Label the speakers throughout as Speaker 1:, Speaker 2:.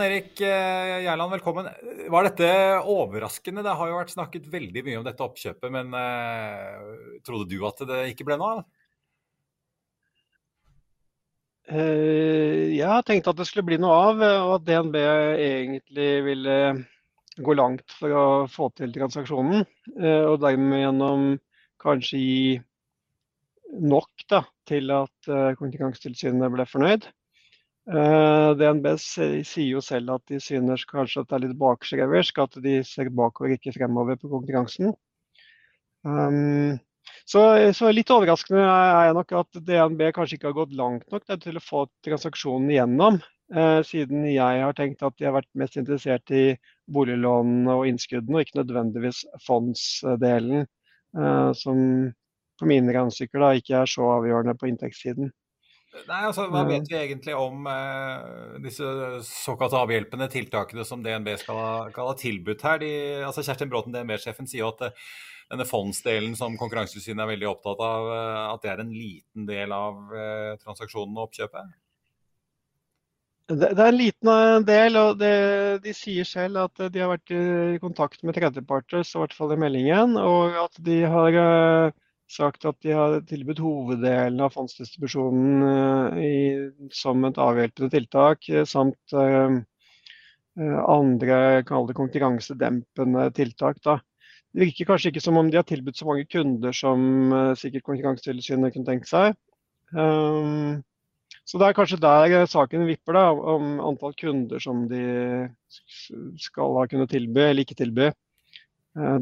Speaker 1: Jan Erik eh, Gjerland, velkommen. Var dette overraskende? Det har jo vært snakket veldig mye om dette oppkjøpet, men uh, trodde du at det ikke ble noe av?
Speaker 2: Uh, Jeg tenkte at det skulle bli noe av, og at DNB egentlig ville gå langt for å få til transaksjonen. Uh, Og dermed gjennom kanskje gi nok da, til at Konkurransetilsynet ble fornøyd. Eh, DNB sier jo selv at de synes kanskje at det er litt bakskreversk, at de ser bakover, ikke fremover på konkurransen. Um, så, så litt overraskende er jeg nok at DNB kanskje ikke har gått langt nok til å få transaksjonen igjennom. uh, siden jeg har tenkt at de har vært mest interessert i boliglånene og innskuddene, og ikke nødvendigvis fondsdelen, uh, som på mine regnestykker ikke er så avgjørende på inntektssiden.
Speaker 1: Nei, altså, Hva vet vi egentlig om eh, disse såkalt avhjelpende tiltakene som DNB skal ha, skal ha tilbudt her? De, altså Kjerstin Bråten, DNB-sjefen, sier jo at eh, denne fondsdelen som Konkurransetilsynet er veldig opptatt av, eh, at det er en liten del av eh, transaksjonen og oppkjøpet?
Speaker 2: Det, det er en liten eh, del, og det, de sier selv at de har vært i kontakt med tredjeparter, i hvert fall i meldingen, og at de har eh, sagt at de har tilbudt hoveddelen av fondsdistribusjonen eh, i, som et avhjelpende tiltak, eh, samt eh, andre det konkurransedempende tiltak. Da. Det virker kanskje ikke som om de har tilbudt så mange kunder som sikkert Konkurransetilsynet kunne tenkt seg. Um, så det er kanskje der saken vipper, da, om antall kunder som de skal ha kunnet tilby eller ikke tilby.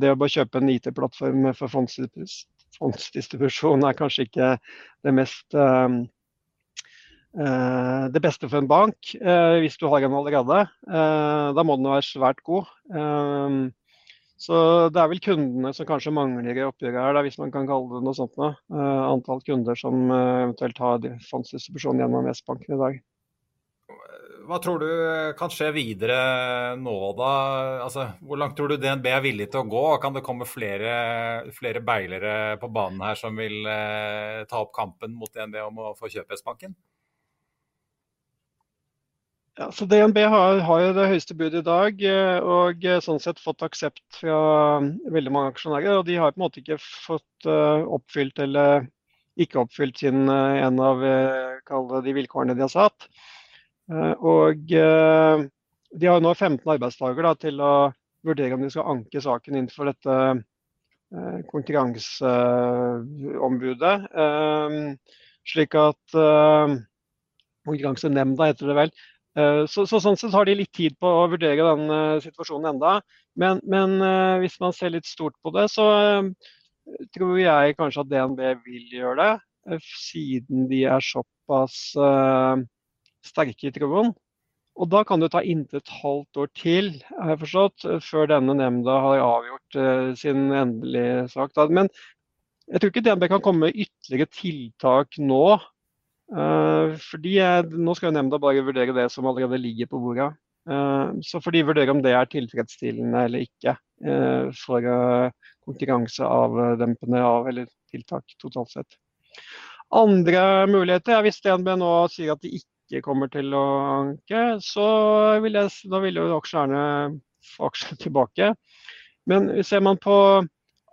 Speaker 2: Det å bare kjøpe en IT-plattform for fondsdis- fondsdistribusjon er kanskje ikke det mest eh, eh, det beste for en bank, eh, hvis du har en allerede. Eh, Da må den være svært god. Eh, Så det er vel kundene som kanskje mangler i oppgjøret her, hvis man kan kalle det noe sånt. Antall kunder som eventuelt har fondsdistribusjon gjennom S-banken i dag.
Speaker 1: Hva tror du kan skje videre nå, da? Altså, hvor langt tror du DNB er villig til å gå? Kan det komme flere, flere beilere på banen her som vil eh, ta opp kampen mot DNB om å få kjøpe S-banken?
Speaker 2: Ja, så DNB har, har jo det høyeste budet i dag, eh, og eh, sånn sett fått aksept fra mm, veldig mange aksjonærer. Og de har på en måte ikke fått uh, oppfylt eller ikke oppfylt sin, uh, en av uh, de vilkårene de har satt. Eh, Og eh, de har nå 15 arbeidsdager da, til å vurdere om de skal anke saken innenfor dette eh, konkurranseombudet. Slik at Konkurransenemnda heter det vel. Så, så sånn sett har de litt tid på å vurdere den situasjonen enda. Men, men hvis man ser litt stort på det, så tror jeg kanskje at DNB vil gjøre det. Siden de er såpass sterke i troen. Og da kan det ta inntil et halvt år til, har jeg forstått, før denne nemnda har avgjort uh, sin endelige sak. Da. Men jeg tror ikke DNB kan komme med ytterligere tiltak nå. Uh, fordi jeg, Nå skal jo nemnda bare vurdere det som allerede ligger på bordet. Uh, så får de vurdere om det er tilfredsstillende eller ikke for eh, konkurranseavdempende av, eller tiltak totalt sett. Andre muligheter er hvis DNB nå sier at de ikke kommer til å anke, så vil jeg, da vil jo aksjerne få aksjene tilbake. Men ser man på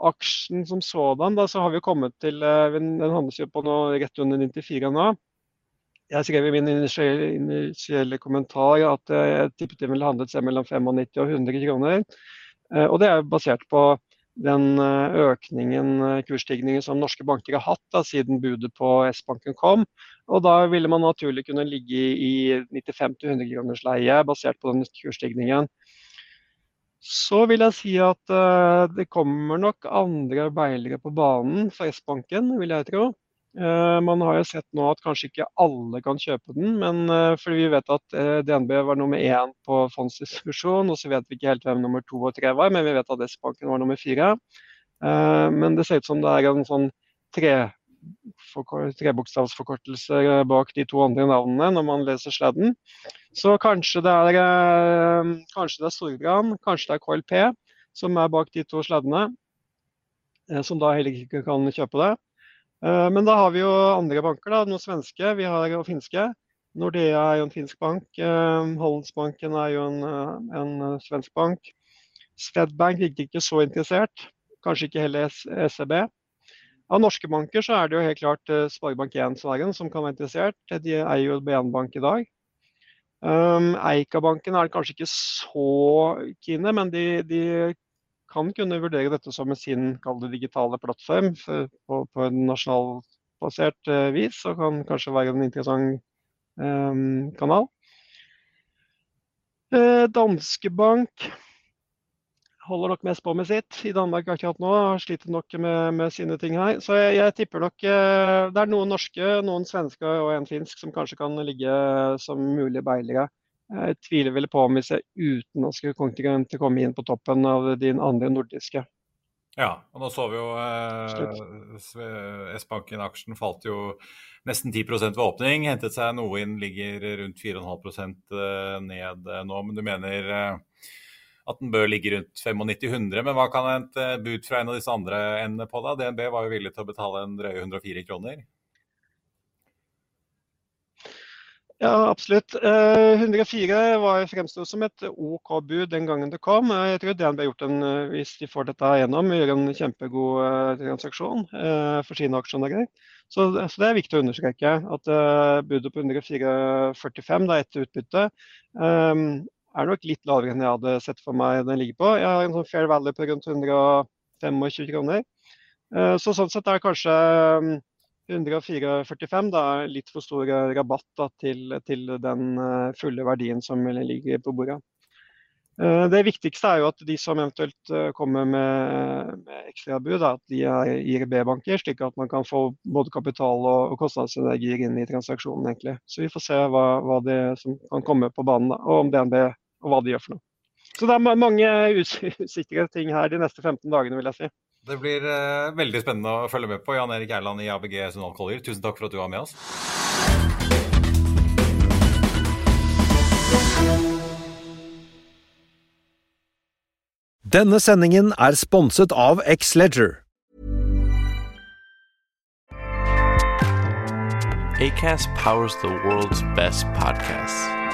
Speaker 2: aksjen som sådan, da, så har vi kommet til eh, Den handles jo på noe rett under 94 nå. jeg skrev i min initielle kommentar at jeg tippet den ville handlet seg mellom 95 og 100 kroner. Og det er basert på den økningen, kursstigningen som norske banker har hatt da, siden budet på S-banken kom. Og da ville man naturlig kunne ligge i 95-100 kroners leie basert på den kursstigningen. Så vil jeg si at uh, det kommer nok andre beilere på banen for S-banken, vil jeg tro. Uh, man har jo sett nå at kanskje ikke alle kan kjøpe den, men uh, fordi vi vet at DNB var nummer én på fondsdistribusjon, og så vet vi ikke helt hvem nummer to og tre var, men vi vet at S-banken var nummer fire. men det ser ut som det er en sånn tre trebokstavsforkortelser bak de to andre navnene når man leser sladden. Så kanskje det er, eh, kanskje det er Storbrann, kanskje det er KLP som er bak de to sladdene. Eh, som da heller ikke kan kjøpe det. Eh, men da har vi jo andre banker, da, noen svenske vi har jo finske. Nordea er jo en finsk bank. Handelsbanken er jo en, en svensk bank. Swedbank virket ikke så interessert. Kanskje ikke heller SEB. Av norske banker så er det jo helt klart uh, Sparebank1-Sverige som kan være interessert. De eier jo BN-bank i dag. Um, Eika-banken er kanskje ikke så kine, men de, de, kan kunne vurdere dette som sin digitale plattform for, på, på en nasjonalbasert uh, vis, og kan kanskje være en interessant um, kanal. Uh, Danske Bank holder nok mest på med sitt i Danmark akkurat nå. Sliter nok med, med sine ting her. Så jeg, jeg, tipper nok eh, det er noen norske, noen svenske og en finsk som kanskje kan ligge som mulige beilere. Jeg tviler vel på om vi ser utenlandske kontingenter komme inn på toppen av de andre nordiske.
Speaker 1: Ja, og nå så vi jo eh, S-banken-aksjen falt jo nesten 10 ved åpning. Hentet seg noe inn, ligger rundt 4,5 eh, ned nå. Men du mener eh, at den bør ligge rundt 95-100. Men hva kan et eh, bud fra en av disse andre ende på da? DNB var jo villig til å betale en drøye 104 kroner.
Speaker 2: Ja, absolutt. 104 eh, var fremsto som et OK bud den gangen det kom. Jeg tror DNB har gjort en, eh, hvis de får dette gjennom, gjør en kjempegod transaksjon for sine aksjonærer. Så, så, det er viktig å understreke at budet på 104,45 etter utbytte er nok litt lavere enn jeg hadde sett for meg den ligger på. Jeg har en sånn fair value på rundt 125 kroner. Eh, så sånn sett er kanskje 144,45 da, litt for stor rabatt da, til, til, den eh, fulle verdien som ligger på bordet. Eh, det viktigste er jo at de som eventuelt kommer med, med ekstrabud, at de er IRB-banker, slik at man kan få både kapital og, og kostnadsenergier inn i transaksjonen. egentlig. Så vi får se hva, hva det som kan komme på banen, da, og om DNB og hva de gjør for noe. Så det er mange usikre ting her de neste 15 dagene, vil jeg si.
Speaker 1: Det blir uh, veldig spennende å følge med på. Jan Erik Erland i ABG Sundal Collier, tusen takk for at du var med oss.
Speaker 3: Denne sendingen er sponset av X-Leger.
Speaker 4: ACAST powers the world's best podcasts.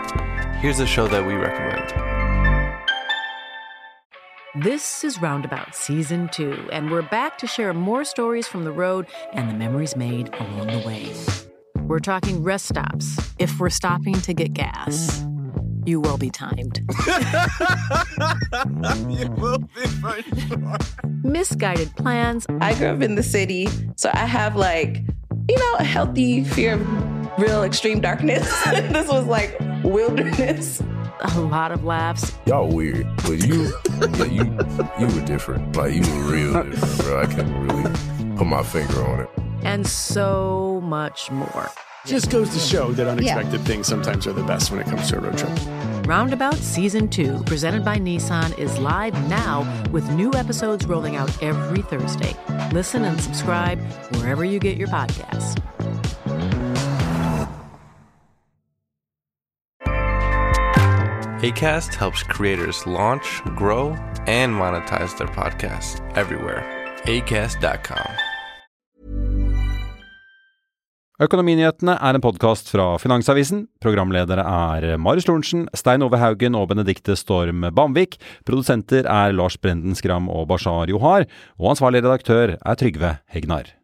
Speaker 4: Here's a show that we recommend.
Speaker 5: This is Roundabout Season 2, and we're back to share more stories from the road and the memories made along the way. We're talking rest stops, if we're stopping to get gas. You will be timed.
Speaker 4: you will be for sure.
Speaker 5: Misguided plans.
Speaker 6: I grew up in the city, so I have like, you know, a healthy fear of real extreme darkness. this was like wilderness.
Speaker 5: A lot of laughs.
Speaker 7: Y'all weird, but you, yeah, you, you were different. Like you were real different, bro. I can't really put my finger on it.
Speaker 5: And so much more.
Speaker 8: Just goes to show that unexpected yeah. things sometimes are the best when it comes to a road trip.
Speaker 5: Roundabout Season 2, presented by Nissan, is live now with new episodes rolling out every Thursday. Listen and subscribe wherever you get your podcasts.
Speaker 4: ACAST helps creators launch, grow, and monetize their podcasts everywhere. ACAST.com.
Speaker 3: Økonominyhetene er en podkast fra Finansavisen. Programledere er Marius Lorentzen, Stein Ove Haugen og Benedikte Storm Bamvik. Produsenter er Lars Brenden Skram og Bashar Johar. Og ansvarlig redaktør er Trygve Hegnar.